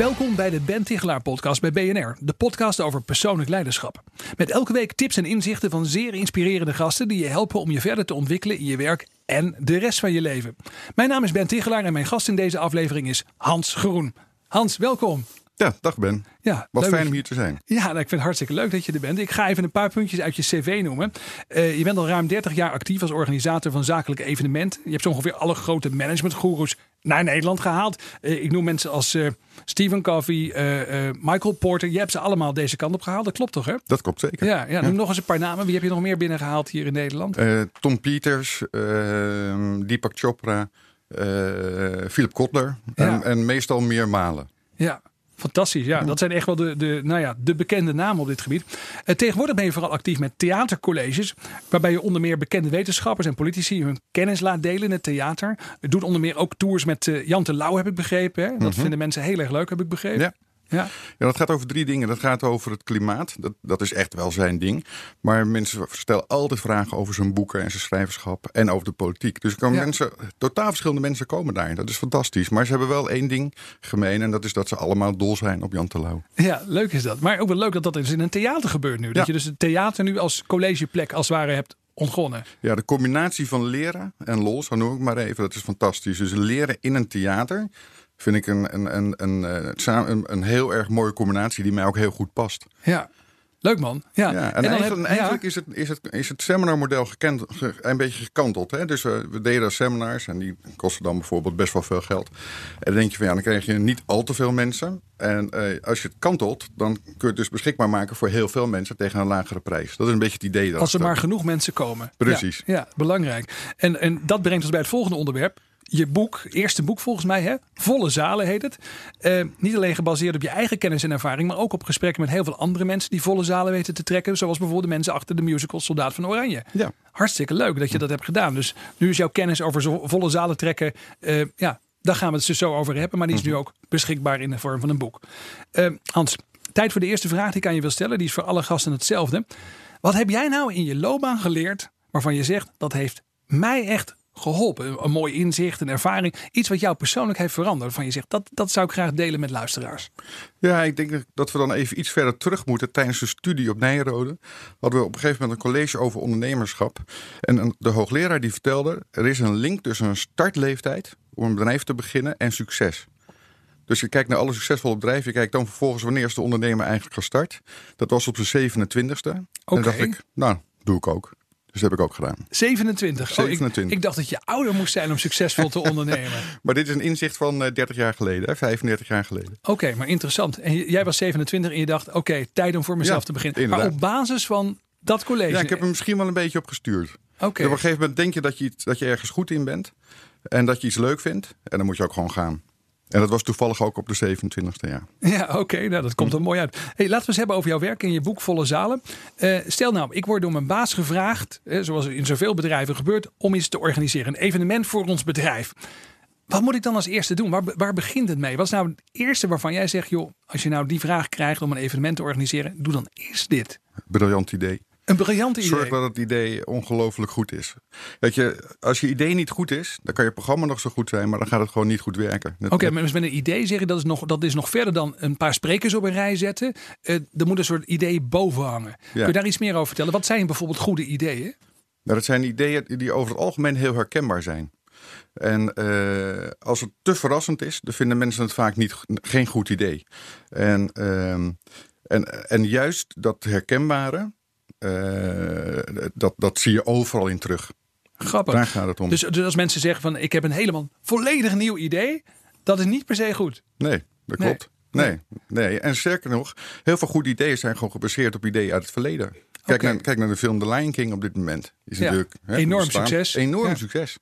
Welkom bij de Ben Tichelaar podcast bij BNR, de podcast over persoonlijk leiderschap. Met elke week tips en inzichten van zeer inspirerende gasten die je helpen om je verder te ontwikkelen in je werk en de rest van je leven. Mijn naam is Ben Tichelaar en mijn gast in deze aflevering is Hans Groen. Hans, welkom. Ja, dag Ben. Ja, Wat leuk fijn om hier te zijn. Ja, nou, ik vind het hartstikke leuk dat je er bent. Ik ga even een paar puntjes uit je cv noemen. Eh, je bent al ruim 30 jaar actief als organisator van zakelijke evenementen. Je hebt zo ongeveer alle grote managementgoeroes naar Nederland gehaald. Eh, ik noem mensen als eh, Stephen Covey, Michael Porter. Je hebt ze allemaal deze kant op gehaald. Dat klopt toch, hè? Dat klopt zeker. Ja, ja, noem nog eens een paar namen. Wie heb je nog meer binnengehaald hier in Nederland? Tom Peters, eh, Deepak Chopra, Philip Kotler Ja. en, en meestal meer malen. Ja, fantastisch. Ja, dat zijn echt wel de, de, nou ja, de bekende namen op dit gebied. Eh, tegenwoordig ben je vooral actief met theatercolleges, waarbij je onder meer bekende wetenschappers en politici hun kennis laat delen in het theater. Je doet onder meer ook tours met eh, Jan de Lauw, heb ik begrepen. Hè? Dat vinden mensen heel erg leuk, heb ik begrepen. Ja. Ja. Ja, dat gaat over drie dingen. Dat gaat over het klimaat. Dat, dat is echt wel zijn ding. Maar mensen stellen altijd vragen over zijn boeken en zijn schrijverschap. En over de politiek. Dus komen Ja. mensen, totaal verschillende mensen komen daar. Dat is fantastisch. Maar ze hebben wel één ding gemeen. En dat is dat ze allemaal dol zijn op Jan Terlouw. ja, leuk is dat. Maar ook wel leuk dat dat dus in een theater gebeurt nu. Dat Ja. je dus het theater nu als collegeplek als het ware hebt ontgonnen. Ja, de combinatie van leren en lol, zo noem ik maar even, dat is fantastisch. Dus leren in een theater vind ik een, een, een, een, eh, een, een heel erg mooie combinatie die mij ook heel goed past. Ja, leuk man. Ja. Ja, en, eigenlijk, heb- eigenlijk is, het, is, het, is het seminarmodel gekend, ge- een beetje gekanteld. Hè? Dus we, we deden seminars en die kosten dan bijvoorbeeld best wel veel geld. En dan denk je van ja, dan krijg je niet al te veel mensen. En eh, als je het kantelt, dan kun je het dus beschikbaar maken voor heel veel mensen tegen een lagere prijs. Dat is een beetje het idee. Als er maar genoeg mensen komen. Precies. Ja, ja, belangrijk. En, en dat brengt ons bij het volgende onderwerp. Je boek, eerste boek volgens mij, hè? Volle Zalen heet het. Eh, niet alleen gebaseerd op je eigen kennis en ervaring, maar ook op gesprekken met heel veel andere mensen die volle zalen weten te trekken. Zoals bijvoorbeeld de mensen achter de musical Soldaat van Oranje. Ja. Hartstikke leuk dat je dat hebt gedaan. Dus nu is jouw kennis over volle zalen trekken, eh, ja, daar gaan we het dus zo over hebben. Maar die is nu ook beschikbaar in de vorm van een boek. Eh, Hans, tijd voor de eerste vraag die ik aan je wil stellen. Die is voor alle gasten hetzelfde. Wat heb jij nou in je loopbaan geleerd waarvan je zegt dat heeft mij echt geholpen? Een, mooi inzicht, een ervaring, iets wat jou persoonlijk heeft veranderd. Waarvan je zegt dat, dat zou ik graag delen met luisteraars. Ja, ik denk dat we dan even iets verder terug moeten. Tijdens de studie op Nijrode hadden we op een gegeven moment een college over ondernemerschap. En een- de hoogleraar die vertelde, er is een link tussen een startleeftijd om een bedrijf te beginnen en succes. Dus je kijkt naar alle succesvolle bedrijven. Je kijkt dan vervolgens wanneer is de ondernemer eigenlijk gestart. Dat was op zijn 27e. En dacht ik, nou, doe ik ook. Dus dat heb ik ook gedaan. 27. Oh, ik- 27. ik, dacht dat je ouder moest zijn om succesvol te ondernemen. Maar dit is een inzicht van eh, 30 jaar geleden, hè, 35 jaar geleden. Oké, maar interessant. En jij was 27 en je dacht, oké, tijd om voor mezelf Ja, te beginnen. inderdaad. Maar op basis van dat college. Ja, ik heb er misschien wel een beetje op gestuurd. Oké. Op een gegeven moment denk je dat je, dat je ergens goed in bent. En dat je iets leuk vindt. En dan moet je ook gewoon gaan. En dat was toevallig ook op de 27e jaar. Ja, oké, nou, dat komt er mooi uit. Hey, laten we eens hebben over jouw werk in je boek Volle Zalen. Eh, stel nou, ik word door mijn baas gevraagd, eh, zoals in zoveel bedrijven gebeurt, om iets te organiseren. Een evenement voor ons bedrijf. Wat moet ik dan als eerste doen? Waar, waar begint het mee? Wat is nou het eerste waarvan jij zegt, joh, als je nou die vraag krijgt om een evenement te organiseren, doe dan eerst dit. Briljant idee. Een briljant idee. Zorg dat het idee ongelooflijk goed is. Weet je, als je idee niet goed is, dan kan je programma nog zo goed zijn, maar dan gaat het gewoon niet goed werken. Oké, maar dus met een idee zeg je dat is, nog, dat is nog verder dan een paar sprekers op een rij zetten. Eh, er moet een soort idee boven hangen. Kun je daar iets meer over vertellen? Wat zijn bijvoorbeeld goede ideeën? Nou, dat zijn ideeën die over het algemeen heel herkenbaar zijn. En eh, als het te verrassend is, dan vinden mensen het vaak niet, geen goed idee. En, ehm, en, en juist dat herkenbare, dat, dat zie je overal in terug. Grappig. Daar gaat het om. Dus, dus als mensen zeggen van ik heb een helemaal volledig nieuw idee, dat is niet per se goed. Nee, dat Nee. klopt. Nee, nee. En sterker nog, heel veel goede ideeën zijn gewoon gebaseerd op ideeën uit het verleden. Kijk, naar, kijk naar de film The Lion King op dit moment. Is Ja, natuurlijk hè, enorm succes. Enorm Ja. succes.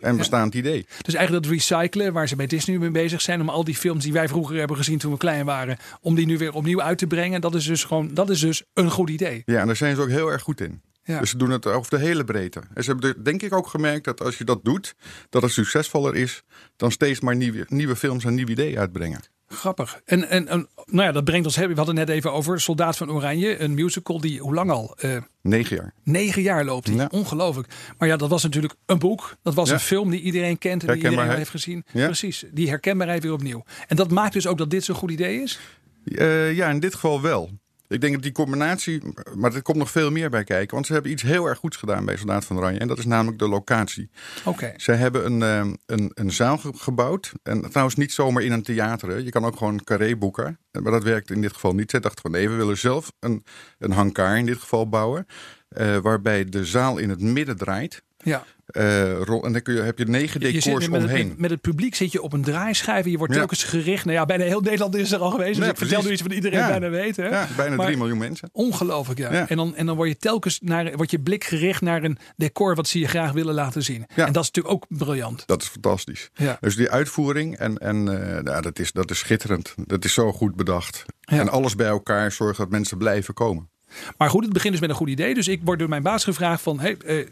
En bestaand idee. Dus eigenlijk dat recyclen, waar ze bij Disney mee bezig zijn, om al die films die wij vroeger hebben gezien toen we klein waren, om die nu weer opnieuw uit te brengen, dat is dus gewoon, dat is dus een goed idee. Ja, en daar zijn ze ook heel erg goed in. Ja. Dus ze doen het over de hele breedte. En ze hebben denk ik ook gemerkt dat als je dat doet, dat het succesvoller is dan steeds maar nieuwe, nieuwe films en nieuwe ideeën uitbrengen. Grappig. En, en, en nou ja, dat brengt ons. We hadden net even over Soldaat van Oranje, een musical die hoe lang al? Eh, Negen jaar. negen jaar loopt. die. Ja. Ongelooflijk. Maar ja, dat was natuurlijk een boek. Dat was Ja. een film die iedereen kent en die iedereen heeft gezien. Ja. Precies. Die herkenbaarheid weer opnieuw. En dat maakt dus ook dat dit zo'n goed idee is. Eh, ja, in dit geval wel. Ik denk dat die combinatie, maar er komt nog veel meer bij kijken. Want ze hebben iets heel erg goeds gedaan bij Soldaat van Oranje. En dat is namelijk de locatie. Oké. Zij hebben een, eh, een, een zaal ge- gebouwd. En trouwens niet zomaar in een theater. hè. Je kan ook gewoon carré boeken. Maar dat werkt in dit geval niet. Zij dachten van nee, we willen zelf een, een hangar in dit geval bouwen. eh, waarbij de zaal in het midden draait. Ja. Eh, rol- en dan kun je, heb je negen Je decors zit met, omheen. het, met het publiek zit je op een draaischijf. en Je wordt Ja. telkens gericht. Nou ja, bijna heel Nederland is er al geweest. Dus ik vertel nu iets wat iedereen Ja. bijna weet. Hè? Ja, bijna Maar- 3 miljoen mensen. Ongelooflijk, ja. En, dan, en dan word je telkens naar, wordt je blik gericht naar een decor wat ze je graag willen laten zien. Ja. En dat is natuurlijk ook briljant. Dat is fantastisch. Ja. Dus die uitvoering, en, en, eh, nou, dat, is, dat is schitterend. Dat is zo goed bedacht. En alles bij elkaar zorgt dat mensen blijven komen. Maar goed, het begint dus met een goed idee. Dus ik word door mijn baas gevraagd van... Hey, eh,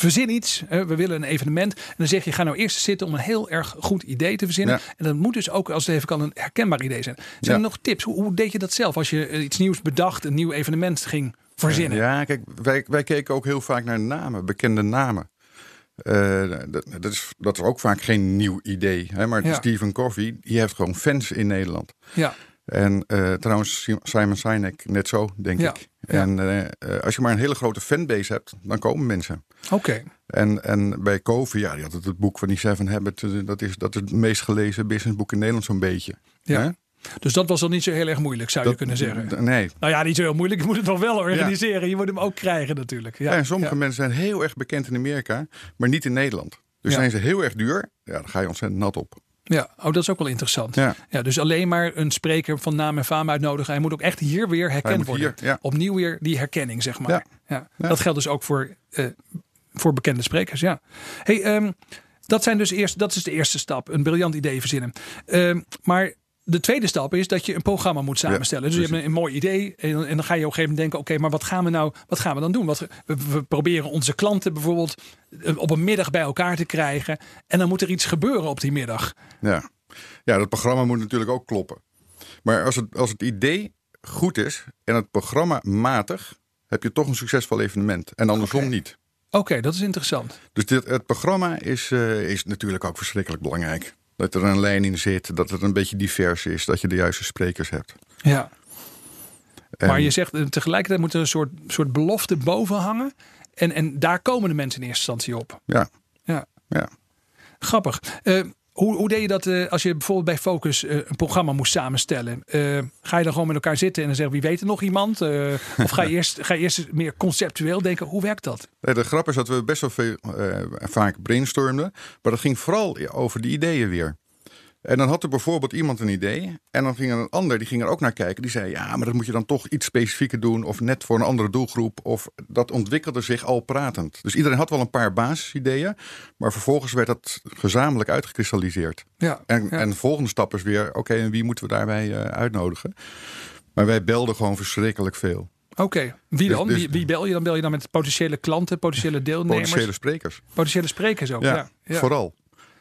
verzin iets, hè, we willen een evenement. En dan zeg je, ga nou eerst zitten om een heel erg goed idee te verzinnen. Ja. En dat moet dus ook, als het even kan, een herkenbaar idee zijn. Zijn Ja. er nog tips? Hoe, hoe deed je dat zelf als je eh, iets nieuws bedacht, een nieuw evenement ging verzinnen? Ja, kijk, wij, wij keken ook heel vaak naar namen, bekende namen. Eh, dat, dat, is, dat is ook vaak geen nieuw idee. Hè? Maar Ja. Stephen Covey, die heeft gewoon fans in Nederland. Ja. En eh, trouwens, Simon Sinek net zo, denk Ja. ik. En eh, eh, als je maar een hele grote fanbase hebt, dan komen mensen. Oké. En, en bij Covey, ja, die had het, het boek van die Seven Habits. eh, Dat is, dat is het meest gelezen businessboek in Nederland zo'n beetje. Ja. Hè? Dus dat was dan niet zo heel erg moeilijk, zou je kunnen zeggen. Nee. Nou ja, niet zo heel moeilijk. Je moet het nog wel organiseren. Je moet hem ook krijgen natuurlijk. Ja. en sommige Ja. mensen zijn heel erg bekend in Amerika, maar niet in Nederland. Dus zijn ze heel erg duur, ja, dan ga je ontzettend nat op. Ja, oh, dat is ook wel interessant. Ja. Ja, dus alleen maar een spreker van naam en faam uitnodigen. Hij moet ook echt hier weer herkend worden. hier, ja. Opnieuw weer die herkenning, zeg maar. Ja. Ja. Dat geldt dus ook voor, eh, voor bekende sprekers. Ja. Hey, ehm, dat, zijn dus eerst, dat is de eerste stap. Een briljant idee verzinnen. Ehm, maar de tweede stap is dat je een programma moet samenstellen. dus je hebt een, een mooi idee. En, en dan ga je op een gegeven moment denken: oké, maar wat gaan we nou wat gaan we dan doen? Wat, we, we proberen onze klanten bijvoorbeeld eh, op een middag bij elkaar te krijgen. En dan moet er iets gebeuren op die middag. Ja. ja, dat programma moet natuurlijk ook kloppen. Maar als het, als het idee goed is en het programma matig, heb je toch een succesvol evenement. En andersom niet. Oké, dat is interessant. Dus dit, het programma is, eh, is natuurlijk ook verschrikkelijk belangrijk. Dat er een lijn in zit, dat het een beetje divers is, dat je de juiste sprekers hebt. Ja. En- Maar je zegt eh, tegelijkertijd moet er een soort, soort belofte boven hangen. En, en daar komen de mensen in eerste instantie op. Ja, Ja. ja. Grappig. Eh, hoe, hoe deed je dat eh, als je bijvoorbeeld bij Focus eh, een programma moest samenstellen? Eh, ga je dan gewoon met elkaar zitten en dan zeggen wie weet er nog iemand? Of ga je, eerst, ga je eerst meer conceptueel denken, hoe werkt dat? Nee, De grap is dat we best wel veel, vaak brainstormden. Maar dat ging vooral over die ideeën weer. En dan had er bijvoorbeeld iemand een idee. En dan ging er een ander, die ging er ook naar kijken. Die zei, ja, maar dat moet je dan toch iets specifieker doen. Of net voor een andere doelgroep. Of dat ontwikkelde zich al pratend. Dus iedereen had wel een paar basisideeën. Maar vervolgens werd dat gezamenlijk uitgekristalliseerd. Ja, En, ja. en de volgende stap is weer, oké, en wie moeten we daarbij eh, uitnodigen? Maar wij belden gewoon verschrikkelijk veel. Oké, wie dan? Dus- dus- wie, wie bel je dan? Bel je dan met potentiële klanten, potentiële deelnemers? Potentiële sprekers. Potentiële sprekers ook, ja. Ja, ja. vooral.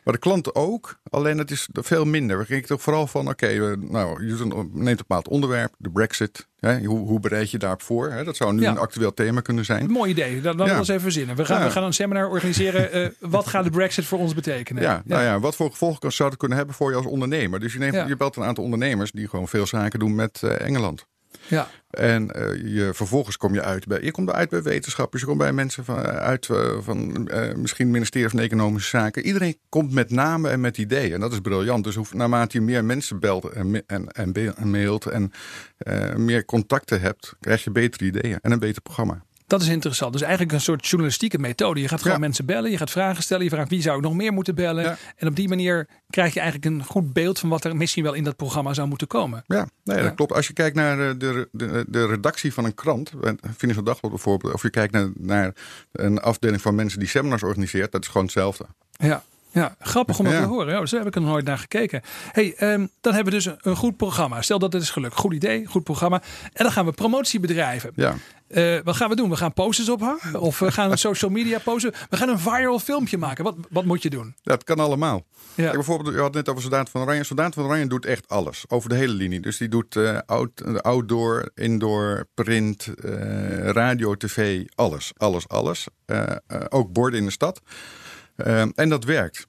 Maar de klanten ook, alleen het is veel minder. We gingen toch vooral van, oké, nou, je neemt een bepaald onderwerp, de brexit. Hè, hoe, hoe bereid je daarop voor? Hè? Dat zou nu Ja. een actueel thema kunnen zijn. Mooi idee. Dan, dan Ja. eens even verzinnen. We gaan, Ja. we gaan een seminar organiseren. eh, wat gaat de brexit voor ons betekenen? Ja, nou ja, wat voor gevolgen zou het kunnen hebben voor je als ondernemer? Dus je, neemt, je belt een aantal ondernemers die gewoon veel zaken doen met eh, Engeland. Ja. En eh, je, vervolgens kom je uit bij, je komt uit bij wetenschappers, je komt bij mensen van, uit eh, van eh, misschien ministerie van Economische Zaken. Iedereen komt met namen en met ideeën. En dat is briljant. Dus hoe, naarmate je meer mensen belt en, en, en, mailt en eh, meer contacten hebt, krijg je betere ideeën en een beter programma. Dat is interessant. Dus eigenlijk een soort journalistieke methode. Je gaat gewoon Ja. mensen bellen, je gaat vragen stellen, je vraagt wie zou ik nog meer moeten bellen. Ja. En op die manier krijg je eigenlijk een goed beeld van wat er misschien wel in dat programma zou moeten komen. Ja, nee, Ja. dat klopt. Als je kijkt naar eh, de, de, de redactie van een krant, een Financial Dagblad bijvoorbeeld, of je kijkt naar, naar een afdeling van mensen die seminars organiseert, dat is gewoon hetzelfde. Ja. Ja, grappig om dat Ja. te horen. Oh, zo heb ik er nog nooit naar gekeken. Hey, ehm, dan hebben we dus een, een goed programma. Stel dat het is gelukt. Goed idee, goed programma. En dan gaan we promotie bedrijven. Ja, Eh, wat gaan we doen? We gaan posters ophangen? Of we gaan een social media posten? We gaan een viral filmpje maken. Wat, wat moet je doen? dat kan allemaal. Ja. Kijk, bijvoorbeeld, je had het net over Soldaat van Oranje. Soldaat van Oranje doet echt alles, over de hele linie. Dus die doet eh, out, eh, outdoor, indoor, print, radio, tv, alles, alles, alles. Ook borden in de stad. Eh, en dat werkt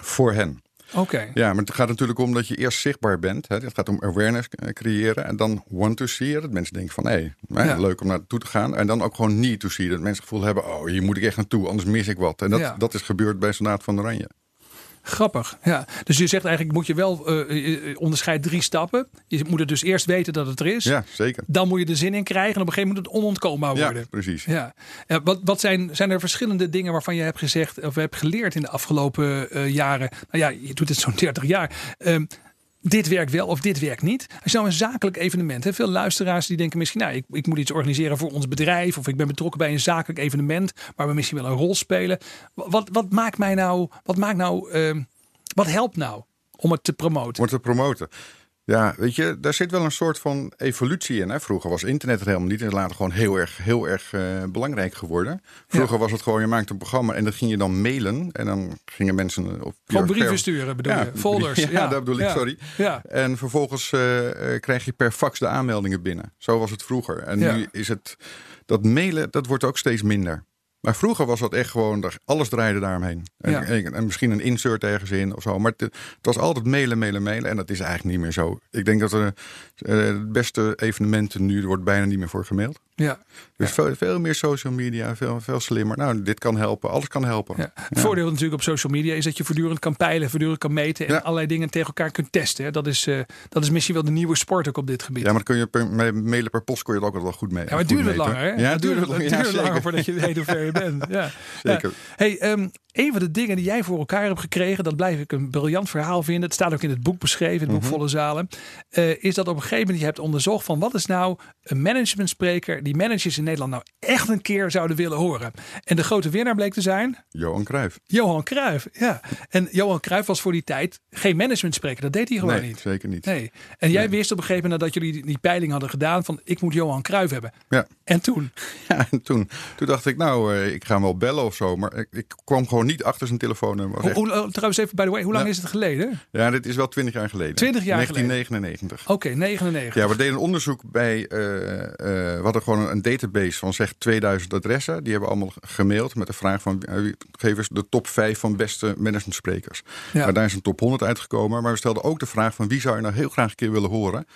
voor hen. Oké. Ja, maar het gaat natuurlijk om dat je eerst zichtbaar bent. Hè. Het gaat om awareness eh, creëren. En dan want to see. Dat mensen denken van, hé, hey, Ja. leuk om naartoe te gaan. En dan ook gewoon need to see. Dat mensen het gevoel hebben, oh, hier moet ik echt naartoe. Anders mis ik wat. En dat, Ja. dat is gebeurd bij Soldaat van Oranje. Grappig. Ja. Dus je zegt eigenlijk moet je wel eh, onderscheid drie stappen. Je moet het dus eerst weten dat het er is. Ja, zeker. Dan moet je er zin in krijgen. En op een gegeven moment moet het onontkoombaar Ja, worden. precies. Ja. Ja, wat, wat zijn, zijn er verschillende dingen waarvan je hebt gezegd of hebt geleerd in de afgelopen jaren? Nou ja, je doet het zo'n 30 jaar. Ehm, dit werkt wel of dit werkt niet. Als je nou een zakelijk evenement hebt, veel luisteraars die denken misschien, nou, ik, ik moet iets organiseren voor ons bedrijf of ik ben betrokken bij een zakelijk evenement waar we misschien wel een rol spelen. Wat, wat maakt mij nou, wat maakt nou, ehm, wat helpt nou om het te promoten? Wordt te promoten. Ja, weet je, daar zit wel een soort van evolutie in. Hè? Vroeger was internet er helemaal niet. En is later gewoon heel erg, heel erg eh, belangrijk geworden. Vroeger was het gewoon, je maakte een programma en dan ging je dan mailen. En dan gingen mensen op Gewoon per- brieven sturen bedoel Ja, je? Folders. ja, Ja, dat bedoel ik, sorry. Ja. En vervolgens eh, eh, krijg je per fax de aanmeldingen binnen. Zo was het vroeger. En nu is het, dat mailen, dat wordt ook steeds minder. Maar vroeger was dat echt gewoon, dat- alles draaide daaromheen. En, Ja. en, en misschien een insert ergens in of zo. Maar het, het was altijd mailen, mailen, mailen. En dat is eigenlijk niet meer zo. Ik denk dat er eh, de beste evenementen nu, er wordt bijna niet meer voor gemaild. Ja. Dus veel, veel meer social media, veel, veel slimmer. Nou, dit kan helpen, alles kan helpen. Ja. Het voordeel natuurlijk op social media is dat je voortdurend kan peilen, voortdurend kan meten en allerlei dingen tegen elkaar kunt testen. hè. Dat is, eh, dat is misschien wel de nieuwe sport ook op dit gebied. Ja, maar dan kun je per, met mailen per post kon je het ook wel goed mee. Ja, maar het duurt meten. langer, hè? Ja, het duurt wat het langer. duurt voordat je weet hoe ver je bent. Ja. Zeker. Hey, ehm, een van de dingen die jij voor elkaar hebt gekregen, dat blijf ik een briljant verhaal vinden. Het staat ook in het boek beschreven, het Mhm. boek Volle Zalen. eh, is dat op een gegeven moment je hebt onderzocht van wat is nou een managementspreker die managers in Nederland nou echt een keer zouden willen horen. En de grote winnaar bleek te zijn Johan Cruijff. Johan Cruijff. Ja. En Johan Cruijff was voor die tijd geen managementspreker. Dat deed hij gewoon Nee, niet. zeker niet. Nee. En jij wist op een gegeven moment nadat jullie die, die peiling hadden gedaan van ik moet Johan Cruijff hebben. Ja. En toen? Ja, en toen, toen dacht ik, nou, eh, ik ga hem wel bellen of zo. Maar ik, ik kwam gewoon niet achter zijn telefoonnummer. Hoe, hoe- trouwens even by the way, hoe lang Ja. is het geleden? ja, dit is wel twintig jaar geleden. 20 jaar 1999. Oké, 99. Ja, we deden een onderzoek bij. eh, eh, we hadden gewoon een database van zeg 2000 adressen. Die hebben we allemaal gemaild met de vraag van. eh, geef eens de top 5 van beste managementsprekers. Ja. Maar daar is een top 100 uitgekomen. Maar we stelden ook de vraag van wie zou je nou heel graag een keer willen horen.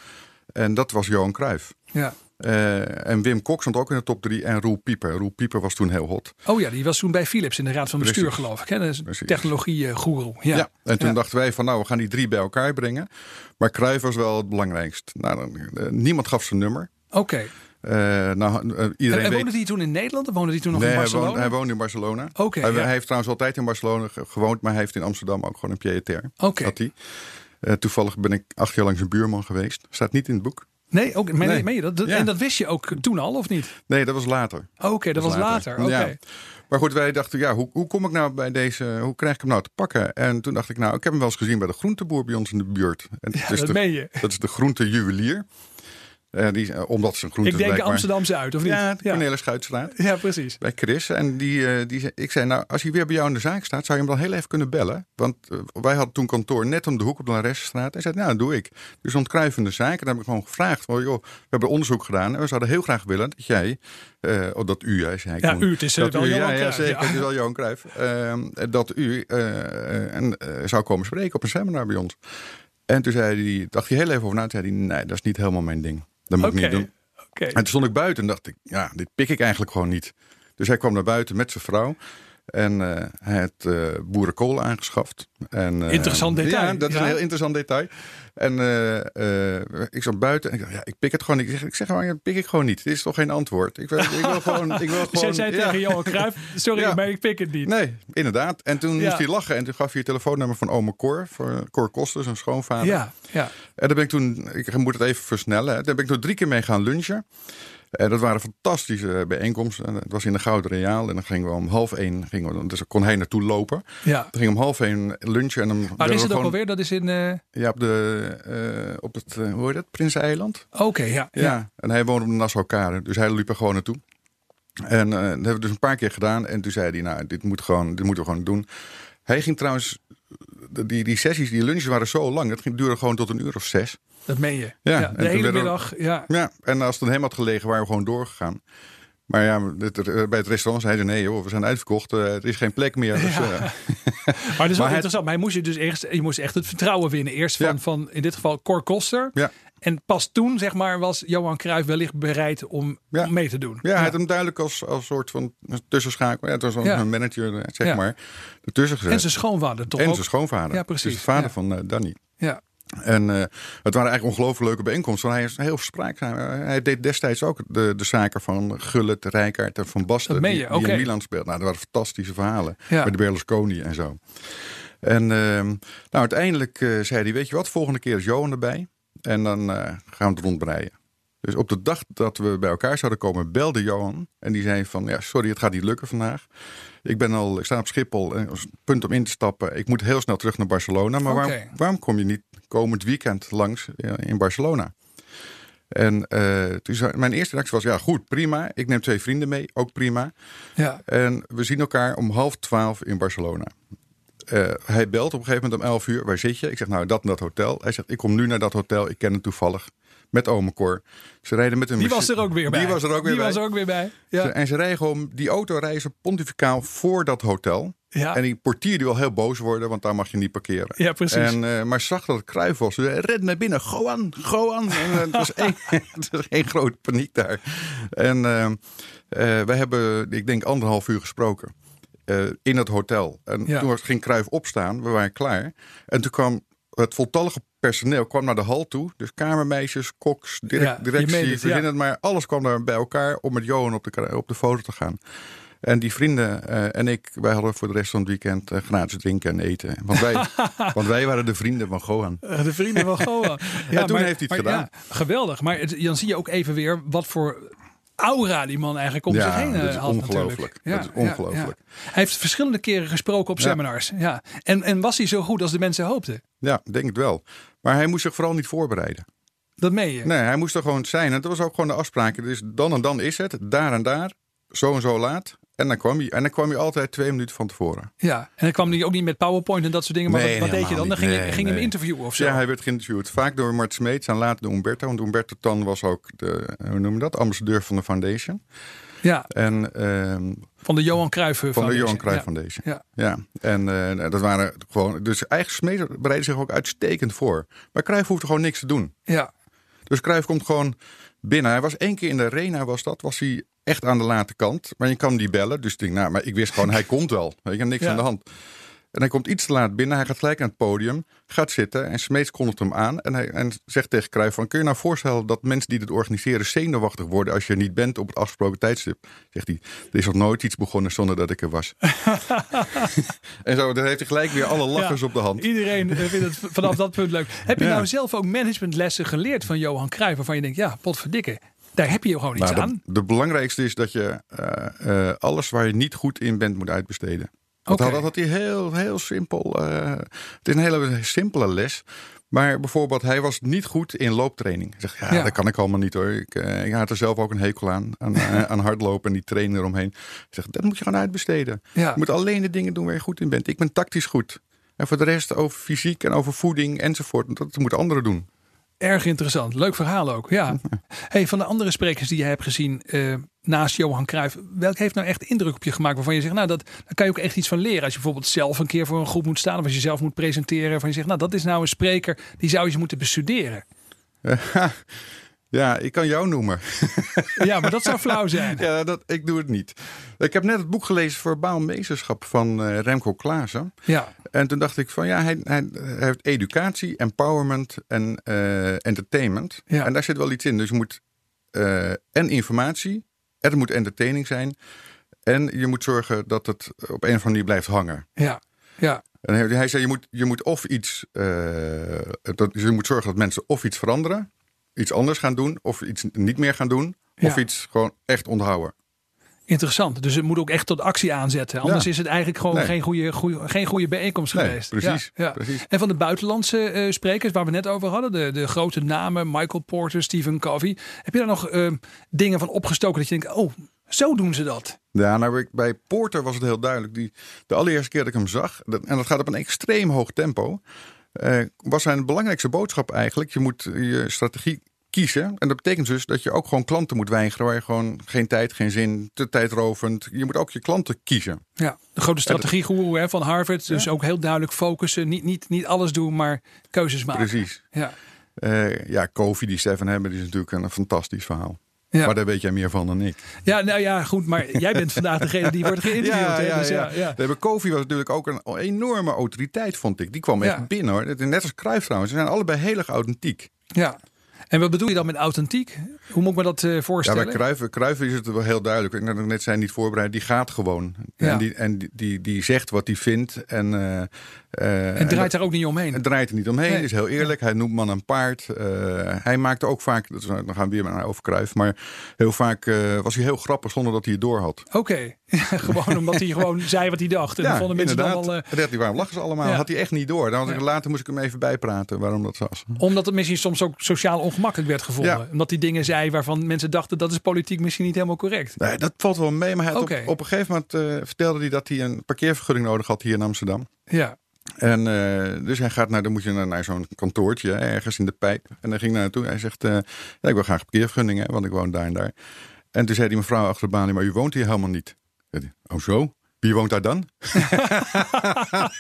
En dat was Johan Cruijff. Ja. Eh, en Wim Kok stond ook in de top 3. En Roel Pieper. Roel Pieper was toen heel hot. Oh ja, die was toen bij Philips in de raad van bestuur geloof ik. Hè? Een Precies. technologie-goeroe. Ja. Ja. En toen Ja. dachten wij van nou, we gaan die drie bij elkaar brengen. Maar Cruijff was wel het belangrijkst. Nou, dan, eh, niemand gaf zijn nummer. Oké. Eh, nou, eh, En, iedereen en weet... woonde die toen in Nederland of woonde die toen nog Nee, in hij Barcelona? hij woont in Barcelona. Oké, hij, ja. hij heeft trouwens altijd in Barcelona ge- gewoond, maar hij heeft in Amsterdam ook gewoon een pied-à-terre. Oké. Hij. Eh, toevallig ben ik acht jaar lang zijn buurman geweest. Staat niet in het boek. Nee, ook, Nee. meen je dat? Dat- Ja. En dat wist je ook toen al of niet? Nee, dat was later. Oké, dat was later. Oké. Ja. Maar goed, wij dachten, ja, hoe, hoe kom ik nou bij deze, hoe krijg ik hem nou te pakken? En toen dacht ik, nou, ik heb hem wel eens gezien bij de groenteboer bij ons in de buurt. En Ja, het is dat de, meen je. dat is de groentejuwelier. Eh die, eh, omdat zijn groenten Ik denk blijkbaar- Amsterdam-Zuid, of niet? Ja, de ja. Schuitstraat. Ja, precies. bij Chris. En die, eh, die, ik zei, nou, als hij weer bij jou in de zaak staat, zou je hem dan heel even kunnen bellen. Want wij hadden toen kantoor net om de hoek op de Laressenstraat. Hij zei, nou, dat doe ik. Dus ontkruif in de zaak. En dan heb ik gewoon gevraagd, van, joh, we hebben onderzoek gedaan. En we zouden heel graag willen dat jij, oh, dat u, hij zei. Ja, u, het is, dat wel u, Johan ja, zeker, ja. het is wel Johan Cruijff. Ehm, dat u en, zou komen spreken op een seminar bij ons. En toen zei hij, dacht hij heel even over na. Toen zei hij, nee, dat is niet helemaal mijn ding. Dat moet ik niet doen. En toen stond ik buiten en dacht ik, ja, dit pik ik eigenlijk gewoon niet. Dus hij kwam naar buiten met zijn vrouw. En eh, hij had eh, boerenkool aangeschaft. En, eh, Interessant detail. Ja, dat is Ja. een heel interessant detail. En ik zat buiten en ik dacht, ja, ik pik het gewoon niet. Ik zeg, ik zeg gewoon, ja, pik ik gewoon niet. Dit is toch geen antwoord? Ik wil, ik wil gewoon... Ik wil Dus gewoon zei ja. tegen Johan Cruijff, sorry, maar ik pik het niet. Nee, inderdaad. En toen moest hij lachen. En toen gaf hij het telefoonnummer van ome Cor. Voor Cor Koster, zijn schoonvader. Ja, ja. En daar ben ik toen, ik moet het even versnellen. hè. Daar ben ik toen drie keer mee gaan lunchen. En dat waren fantastische bijeenkomsten. En Het was in de Gouden Reaal. En dan gingen we om half één, gingen we, dus dan kon hij naartoe lopen. ja. Dan ging om half één lunchen. En dan Waar is het ook alweer? Dat is in... eh, Ja, op, de, eh, op het, eh, hoe heet dat? Prinseneiland. Oké, ja. Ja. ja. En hij woonde op de Nassau-kade. Dus hij liep er gewoon naartoe. En eh, dat hebben we dus een paar keer gedaan. En toen zei hij, nou, dit, moet gewoon, dit moeten we gewoon doen. Hij ging trouwens, die, die sessies, die lunches waren zo lang. Dat ging duurde gewoon tot een uur of zes. Dat meen je. Ja, Ja, de hele middag. Ja. Ja, en als het aan hem had gelegen, waren we gewoon doorgegaan. Maar ja, bij het restaurant zeiden ze nee joh, we zijn uitverkocht. eh, er is geen plek meer. Dus, eh, Maar dat is wel Maar het- interessant. Maar hij moest je dus eerst, je moest echt het vertrouwen winnen. Eerst van, Ja. van in dit geval Cor Koster. ja. En pas toen, zeg maar, was Johan Cruijff wellicht bereid om, Ja. om mee te doen. ja, hij had hem duidelijk als, als soort van tussenschakel. Ja, het was wel een manager, eh, zeg maar. Ertussen gezet. En zijn schoonvader toch En ook? zijn schoonvader. Ja, precies. Dus de vader van eh, Danny. Ja. En eh, het waren eigenlijk ongelooflijk leuke bijeenkomsten. Want hij is heel spraakzaam. Hij deed destijds ook de, de zaken van Gullit, Rijkaard en Van Basten. Die, die in Milan speelt. Nou, dat waren fantastische verhalen. Met de Berlusconi en zo. En ehm, nou, uiteindelijk zei hij, weet je wat, volgende keer is Johan erbij. En dan eh, gaan we het rondbreien. Dus op de dag dat we bij elkaar zouden komen, belde Johan. En die zei van, ja, sorry, het gaat niet lukken vandaag. Ik ben al, ik sta op Schiphol, en als punt om in te stappen. Ik moet heel snel terug naar Barcelona. Maar waarom, waarom kom je niet komend weekend langs eh, in Barcelona? En eh, toen zei, mijn eerste reactie was, ja goed, prima. Ik neem twee vrienden mee, ook prima. Ja. En we zien elkaar om half twaalf in Barcelona. Eh, hij belt op een gegeven moment om 11 uur. Waar zit je? Ik zeg, nou, dat en dat hotel. Hij zegt, ik kom nu naar dat hotel. Ik ken hem toevallig. Met ome Cor. Ze rijden met een Die was er ook weer bij. Die was er ook weer Die bij. was er ook weer bij. Ja. En ze rijden gewoon die auto reizen pontificaal voor dat hotel. Ja. En die portier die wil heel boos worden, want daar mag je niet parkeren. Ja, precies. En, eh, maar ze zag dat het kruif was. Red naar binnen, go aan, go aan. En, eh, het, was één, het was één grote paniek daar. En eh, we hebben, ik denk, anderhalf uur gesproken. Eh, in het hotel. En Ja. toen was- ging Kruif opstaan, we waren klaar. En toen kwam het voltallige personeel kwam naar de hal toe. Dus kamermeisjes, koks, direct, Ja, directie, het, ja. het maar. Alles kwam daar bij elkaar om met Johan op de, op de foto te gaan. En die vrienden eh, en ik, wij hadden voor de rest van het weekend eh, gratis drinken en eten. Want wij, want wij waren de vrienden van Gohan. De vrienden van Goa. Ja, toen heeft hij het maar gedaan. ja, geweldig. Maar het- dan zie je ook even weer wat voor aura die man eigenlijk om Ja, zich heen dat eh, is had ongelooflijk. Dat is ongelooflijk. Hij heeft verschillende keren gesproken op seminars. Ja. En, en was hij zo goed als de mensen hoopten? Ja, denk het wel. Maar hij moest zich vooral niet voorbereiden. Dat meen je? Nee, hij moest er gewoon zijn. En dat was ook gewoon de afspraak. Dus dan en dan is het, daar en daar, zo en zo laat. En dan kwam hij. En dan kwam hij altijd twee minuten van tevoren. Ja. En dan kwam hij ook niet met PowerPoint en dat soort dingen. Maar Nee, wat, wat deed je dan? Dan ging, helemaal je, ging je hem Nee, interviewen of zo? Ja, hij werd geïnterviewd. Vaak door Mart Smeets en later door Umberto. Want Umberto Tan was ook de, hoe noem je dat, ambassadeur van de foundation. Ja, En ehm, van de Johan Cruijff van de. Johan Cruijff. Foundation. Ja. Ja, en eh, dat waren gewoon. Dus eigenlijk Smeets bereidde zich ook uitstekend voor. Maar Cruijff hoefde gewoon niks te doen. Ja. Dus Cruijff komt gewoon binnen. Hij was één keer in de arena, was dat. Was hij echt aan de late kant. Maar je kan die bellen. Dus ik denk, nou, maar ik wist gewoon, hij komt wel. Weet je, niks Ja. aan de hand. En hij komt iets te laat binnen. Hij gaat gelijk aan het podium. Gaat zitten. En Smeets kondigt hem aan. En hij en zegt tegen Cruijff van... Kun je nou voorstellen dat mensen die dit organiseren... zenuwachtig worden als je er niet bent op het afgesproken tijdstip? Zegt hij. Er is nog nooit iets begonnen zonder dat ik er was. en zo, dan heeft hij gelijk weer alle lachers Ja. op de hand. Iedereen eh, vindt het vanaf dat punt leuk. Heb je Ja. nou zelf ook managementlessen geleerd van Johan Cruijff... waarvan je denkt, ja, potverdikke, daar heb je gewoon iets Nou, aan? de, belangrijkste is dat je eh, eh, alles waar je niet goed in bent moet uitbesteden. Oké. had, dat had hij heel, heel simpel. eh, het is een hele simpele les. Maar bijvoorbeeld, hij was niet goed in looptraining. Hij zegt, ja, Ja. dat kan ik allemaal niet hoor. Ik, ik had er zelf ook een hekel aan. Aan, aan hardlopen en die trainer eromheen. Hij zegt, dat moet je gewoon uitbesteden. Ja. Je moet alleen de dingen doen waar je goed in bent. Ik ben tactisch goed. En voor de rest over fysiek en over voeding enzovoort. Dat moeten anderen doen. Erg interessant. Leuk verhaal ook. Ja. Hey, van de andere sprekers die je hebt gezien eh, naast Johan Cruijff, welke heeft nou echt indruk op je gemaakt waarvan je zegt, nou, dat, daar kan je ook echt iets van leren. Als je bijvoorbeeld zelf een keer voor een groep moet staan of als je zelf moet presenteren, van je zegt, nou, dat is nou een spreker die zou je moeten bestuderen. Ja, ik kan jou noemen. Ja, maar dat zou flauw zijn. Ja, dat, ik doe het niet. Ik heb net het boek gelezen Verbaal Meesterschap van eh, Remco Klaassen. Ja, En toen dacht ik van ja, hij, hij, hij heeft educatie, empowerment en eh, entertainment. Ja. En daar zit wel iets in. Dus je moet eh, en informatie, en het moet entertaining zijn. En je moet zorgen dat het op een of andere manier blijft hangen. ja, ja. En hij, hij zei, je moet, je moet of iets, dat, je moet zorgen dat mensen of iets veranderen, iets anders gaan doen, of iets niet meer gaan doen, of Ja. iets gewoon echt onthouden. Interessant. Dus het moet ook echt tot actie aanzetten. Anders Ja. is het eigenlijk gewoon Nee. geen, goede, goede, geen goede bijeenkomst Nee, geweest. precies, Ja, ja. precies. En van de buitenlandse eh, sprekers waar we net over hadden, de, de grote namen, Michael Porter, Stephen Covey. Heb je daar nog eh, dingen van opgestoken dat je denkt, oh, zo doen ze dat? Ja, nou, bij Porter was het heel duidelijk. Die, de allereerste keer dat ik hem zag, dat- en dat gaat op een extreem hoog tempo, eh, was zijn belangrijkste boodschap eigenlijk: je moet je strategie kiezen. En dat betekent dus dat je ook gewoon klanten moet weigeren waar je gewoon geen tijd, geen zin, te tijdrovend. Je moet ook je klanten kiezen. Ja, de grote strategiegoeroe hè, van Harvard. Dus ook heel duidelijk focussen. Niet, niet, niet alles doen, maar keuzes maken. Precies. Ja. Eh, ja, Kofi, die Stefan hebben, die is natuurlijk een fantastisch verhaal. Ja. Maar daar weet jij meer van dan ik. ja, nou ja, goed. Maar jij bent vandaag degene die wordt geïnterviewd. hè, dus ja, ja. We hebben Kofi was natuurlijk ook een enorme autoriteit, vond ik. Die kwam echt Ja. binnen hoor. Net als Cruijff trouwens. Ze zijn allebei heel erg authentiek. Ja. En wat bedoel je dan met authentiek? Hoe moet ik me dat eh, Ja, voorstellen? bij Cruijff, Cruijff is het wel heel duidelijk. Ik net- net zei niet voorbereid. Die gaat gewoon. Ja. En, die, en die, die, die zegt wat hij vindt. En, eh, eh, en draait dat- daar ook niet omheen. het draait er niet omheen. Nee. Is heel eerlijk. Hij noemt man een paard. Hij maakte ook vaak. dat is- Dan gaan we weer naar over Cruijff. Maar heel vaak was hij heel grappig zonder dat hij het door had. Oké, gewoon omdat hij gewoon zei wat hij dacht. En dan vonden mensen dan dacht hij, waarom lachen ze allemaal? Ja. Had hij echt niet door. Dan was ik, Ja. later moest ik hem even bijpraten waarom dat was. omdat het misschien soms ook sociaal ongemakkelijk werd gevonden. Ja. Omdat hij dingen zei waarvan mensen dachten dat is politiek misschien niet helemaal correct. Nee, dat valt wel mee. Maar hij op, op een gegeven moment eh, vertelde hij dat hij een parkeervergunning nodig had hier in Amsterdam. Ja, En eh, dus hij gaat naar, dan moet je naar, naar zo'n kantoortje hè, ergens in de pijp. En dan ging hij naartoe. Hij zegt, eh, ja, ik wil graag een parkeervergunning, hè, want ik woon daar en daar. En toen zei die mevrouw achter de balie, maar u woont hier helemaal niet. Hij, oh zo? Wie woont daar dan?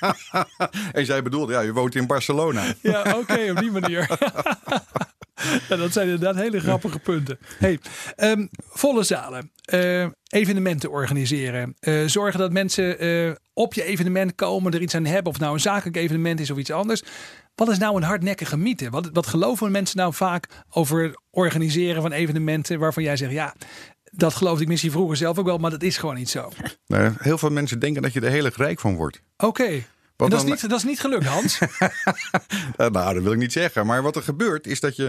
en zij bedoelde, ja, u woont in Barcelona. ja oké, op die manier. ja, dat zijn inderdaad hele grappige punten. Hey, ehm, volle zalen, eh, evenementen organiseren. eh, zorgen dat mensen eh, op je evenement komen, er iets aan hebben. Of het nou een zakelijk evenement is of iets anders. Wat is nou een hardnekkige mythe? Wat, wat geloven mensen nou vaak over organiseren van evenementen waarvan jij zegt, ja, dat geloofde ik misschien vroeger zelf ook wel, maar dat is gewoon niet zo. Nou, heel veel mensen denken dat je er heel erg rijk van wordt. Oké. Dat, is niet, dat is niet gelukt, Hans. Eh, nou, dat wil ik niet zeggen. Maar wat er gebeurt is dat je...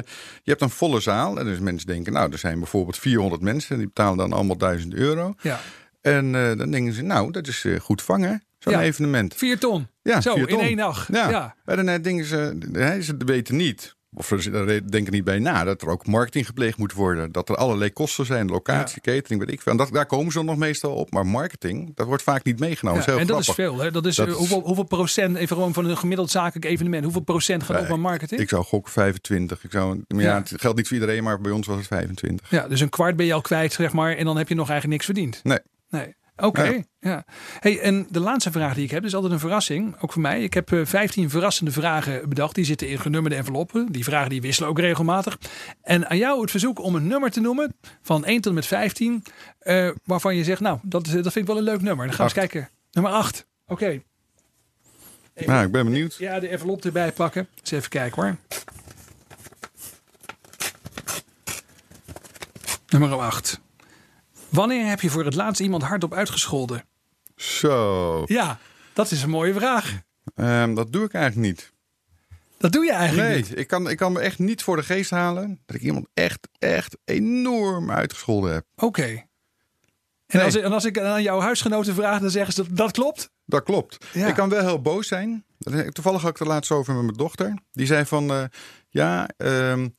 Je hebt een volle zaal. En dus mensen denken, nou, er zijn bijvoorbeeld 400 mensen. Die betalen dan allemaal 1000 euro. Ja. En eh, dan denken ze, nou, dat is eh, goed vangen. Zo'n Ja. evenement. Vier ton. Ja, Zo, vier in ton. één dag. Ja. Ja. En dan denken ze, hè, ze weten niet... Of ze denken niet bij na dat er ook marketing gepleegd moet worden. Dat er allerlei kosten zijn, locatie, catering, weet ik veel. En dat, daar komen ze nog meestal op. Maar marketing, dat wordt vaak niet meegenomen. Ja, dat is en dat is veel. Hè? Dat is, Dat eh, hoeveel, hoeveel procent, even gewoon van een gemiddeld zakelijk evenement, hoeveel procent gaat op aan marketing? Ik zou gokken 25. Ik zou, maar Ja. Het geldt niet voor iedereen, maar bij ons was het 25. Ja, dus een kwart ben je al kwijt, zeg maar, en dan heb je nog eigenlijk niks verdiend. Nee. Nee. Oké, Ja. ja. Hey, en de laatste vraag die ik heb, is altijd een verrassing, ook voor mij. Ik heb eh, 15 verrassende vragen bedacht. Die zitten in genummerde enveloppen. Die vragen die wisselen ook regelmatig. En aan jou het verzoek om een nummer te noemen, van 1 tot en met 15, eh, waarvan je zegt, nou, dat, is- dat vind ik wel een leuk nummer. Dan gaan we eens kijken. Nummer 8. Oké. Nou, ik ben benieuwd. Ja, de envelop erbij pakken. Eens even kijken hoor. Nummer 8. Wanneer heb je voor het laatst iemand hardop uitgescholden? Zo, Ja, dat is een mooie vraag. Ehm, dat doe ik eigenlijk niet. Dat doe je eigenlijk Nee, niet. ik kan, ik kan me echt niet voor de geest halen dat ik iemand echt, echt enorm uitgescholden heb. Oké. En, Nee. als, ik- en als ik aan jouw huisgenoten vraag, dan zeggen ze dat dat klopt. Dat klopt. Ja. Ik kan wel heel boos zijn. Toevallig had ik het laatst over met mijn dochter. Die zei van, eh, ja, ehm,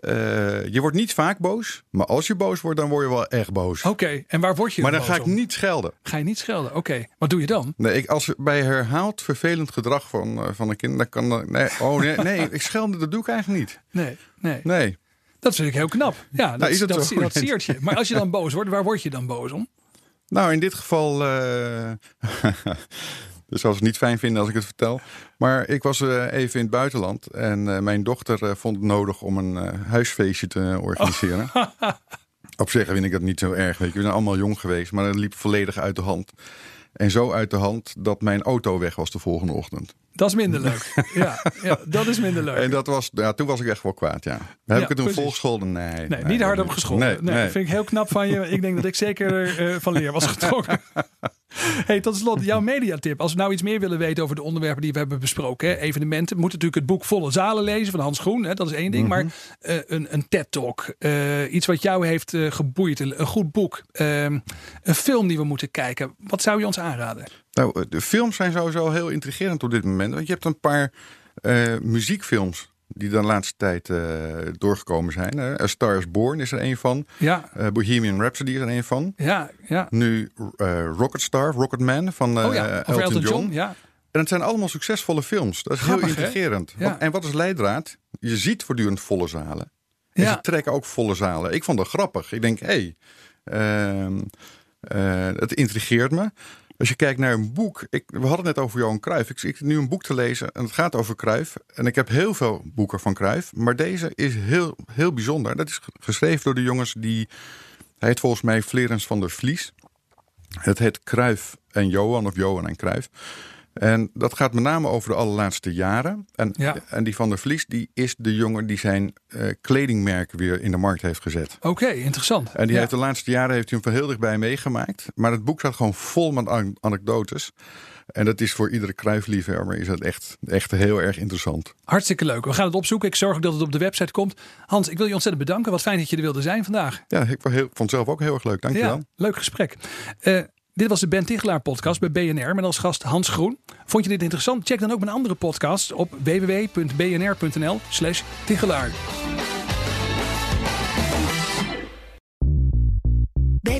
eh, je wordt niet vaak boos. Maar als je boos wordt, dan word je wel echt boos. Oké, en waar word je maar dan ga ik om? niet schelden. Ga je niet schelden? Oké, wat doe je dan? Nee, ik, als bij herhaald vervelend gedrag van, eh, van een kind, dan kan dat- nee, oh nee, nee, ik schelden, dat doe ik eigenlijk niet. Nee, nee. Nee. Dat vind ik heel knap. Ja, dat, Nou, is dat, het dat, dat siert je. Maar als je dan boos wordt, waar word je dan boos om? Nou, in dit geval. eh, Dus zal ze het niet fijn vinden als ik het vertel. Maar ik was uh, even in het buitenland. En uh, mijn dochter uh, vond het nodig om een huisfeestje te organiseren. Op zich vind ik dat niet zo erg. Weet je. We zijn allemaal jong geweest, maar het liep volledig uit de hand. En zo uit de hand dat mijn auto weg was de volgende ochtend. Dat is minder leuk. ja, ja, dat is minder leuk. En dat was, ja, toen was ik echt wel kwaad, ja. Heb ik het toen volgescholden? Nee, nee, nee. niet hard op gescholden. Nee, nee, vind ik heel knap van je. Ik denk dat ik zeker uh, van leer was getrokken. hey, tot slot, jouw mediatip. Als we nou iets meer willen weten over de onderwerpen die we hebben besproken. Hè, evenementen. Moet natuurlijk het boek Volle Zalen lezen van Hans Groen. Hè, dat is één ding. Mm -hmm. Maar uh, een, een TED-talk. Uh, iets wat jou heeft uh, geboeid. Een goed boek. een film die we moeten kijken. Wat zou je ons aanraden? Nou, de films zijn sowieso heel intrigerend op dit moment. Want je hebt een paar muziekfilms die dan de laatste tijd uh, doorgekomen zijn. Uh, A Star is Born is er een van. Ja. Uh, Bohemian Rhapsody is er een van. Ja, ja. Nu Rocket Star, Rocket Man van oh, ja. Elton, Elton John. John. Ja. En het zijn allemaal succesvolle films. Dat is Grappig, heel intrigerend. Ja. En wat is leidraad? Je ziet voortdurend volle zalen. En Ja. ze trekken ook volle zalen. Ik vond dat grappig. Ik denk, hé, hey, het intrigeert me. Als je kijkt naar een boek, ik, we hadden het net over Johan Cruijff. Ik zit nu een boek te lezen en het gaat over Cruijff. En ik heb heel veel boeken van Cruijff, maar deze is heel, heel bijzonder. Dat is geschreven door de jongens die, hij heet volgens mij Flerens van der Vlies. Het heet Cruijff en Johan of Johan en Cruijff. En dat gaat met name over de allerlaatste jaren. En, Ja. en die van der Vlies, die is de jongen die zijn eh, kledingmerk weer in de markt heeft gezet. Oké, interessant. En die Ja. heeft de laatste jaren heeft hij hem van heel dichtbij meegemaakt. Maar het boek staat gewoon vol met an- anekdotes. En dat is voor iedere kruifliefhebber is dat echt, echt heel erg interessant. Hartstikke leuk. We gaan het opzoeken. Ik zorg ook dat het op de website komt. Hans, ik wil je ontzettend bedanken. Wat fijn dat je er wilde zijn vandaag. Ja, ik vond heel- vond het zelf ook heel erg leuk. Dankjewel. Ja, leuk gesprek. Eh, dit was de Ben Tichelaar podcast bij BNR met als gast Hans Groen. Vond je dit interessant? Check dan ook mijn andere podcast op www.bnr.nl slash Tichelaar.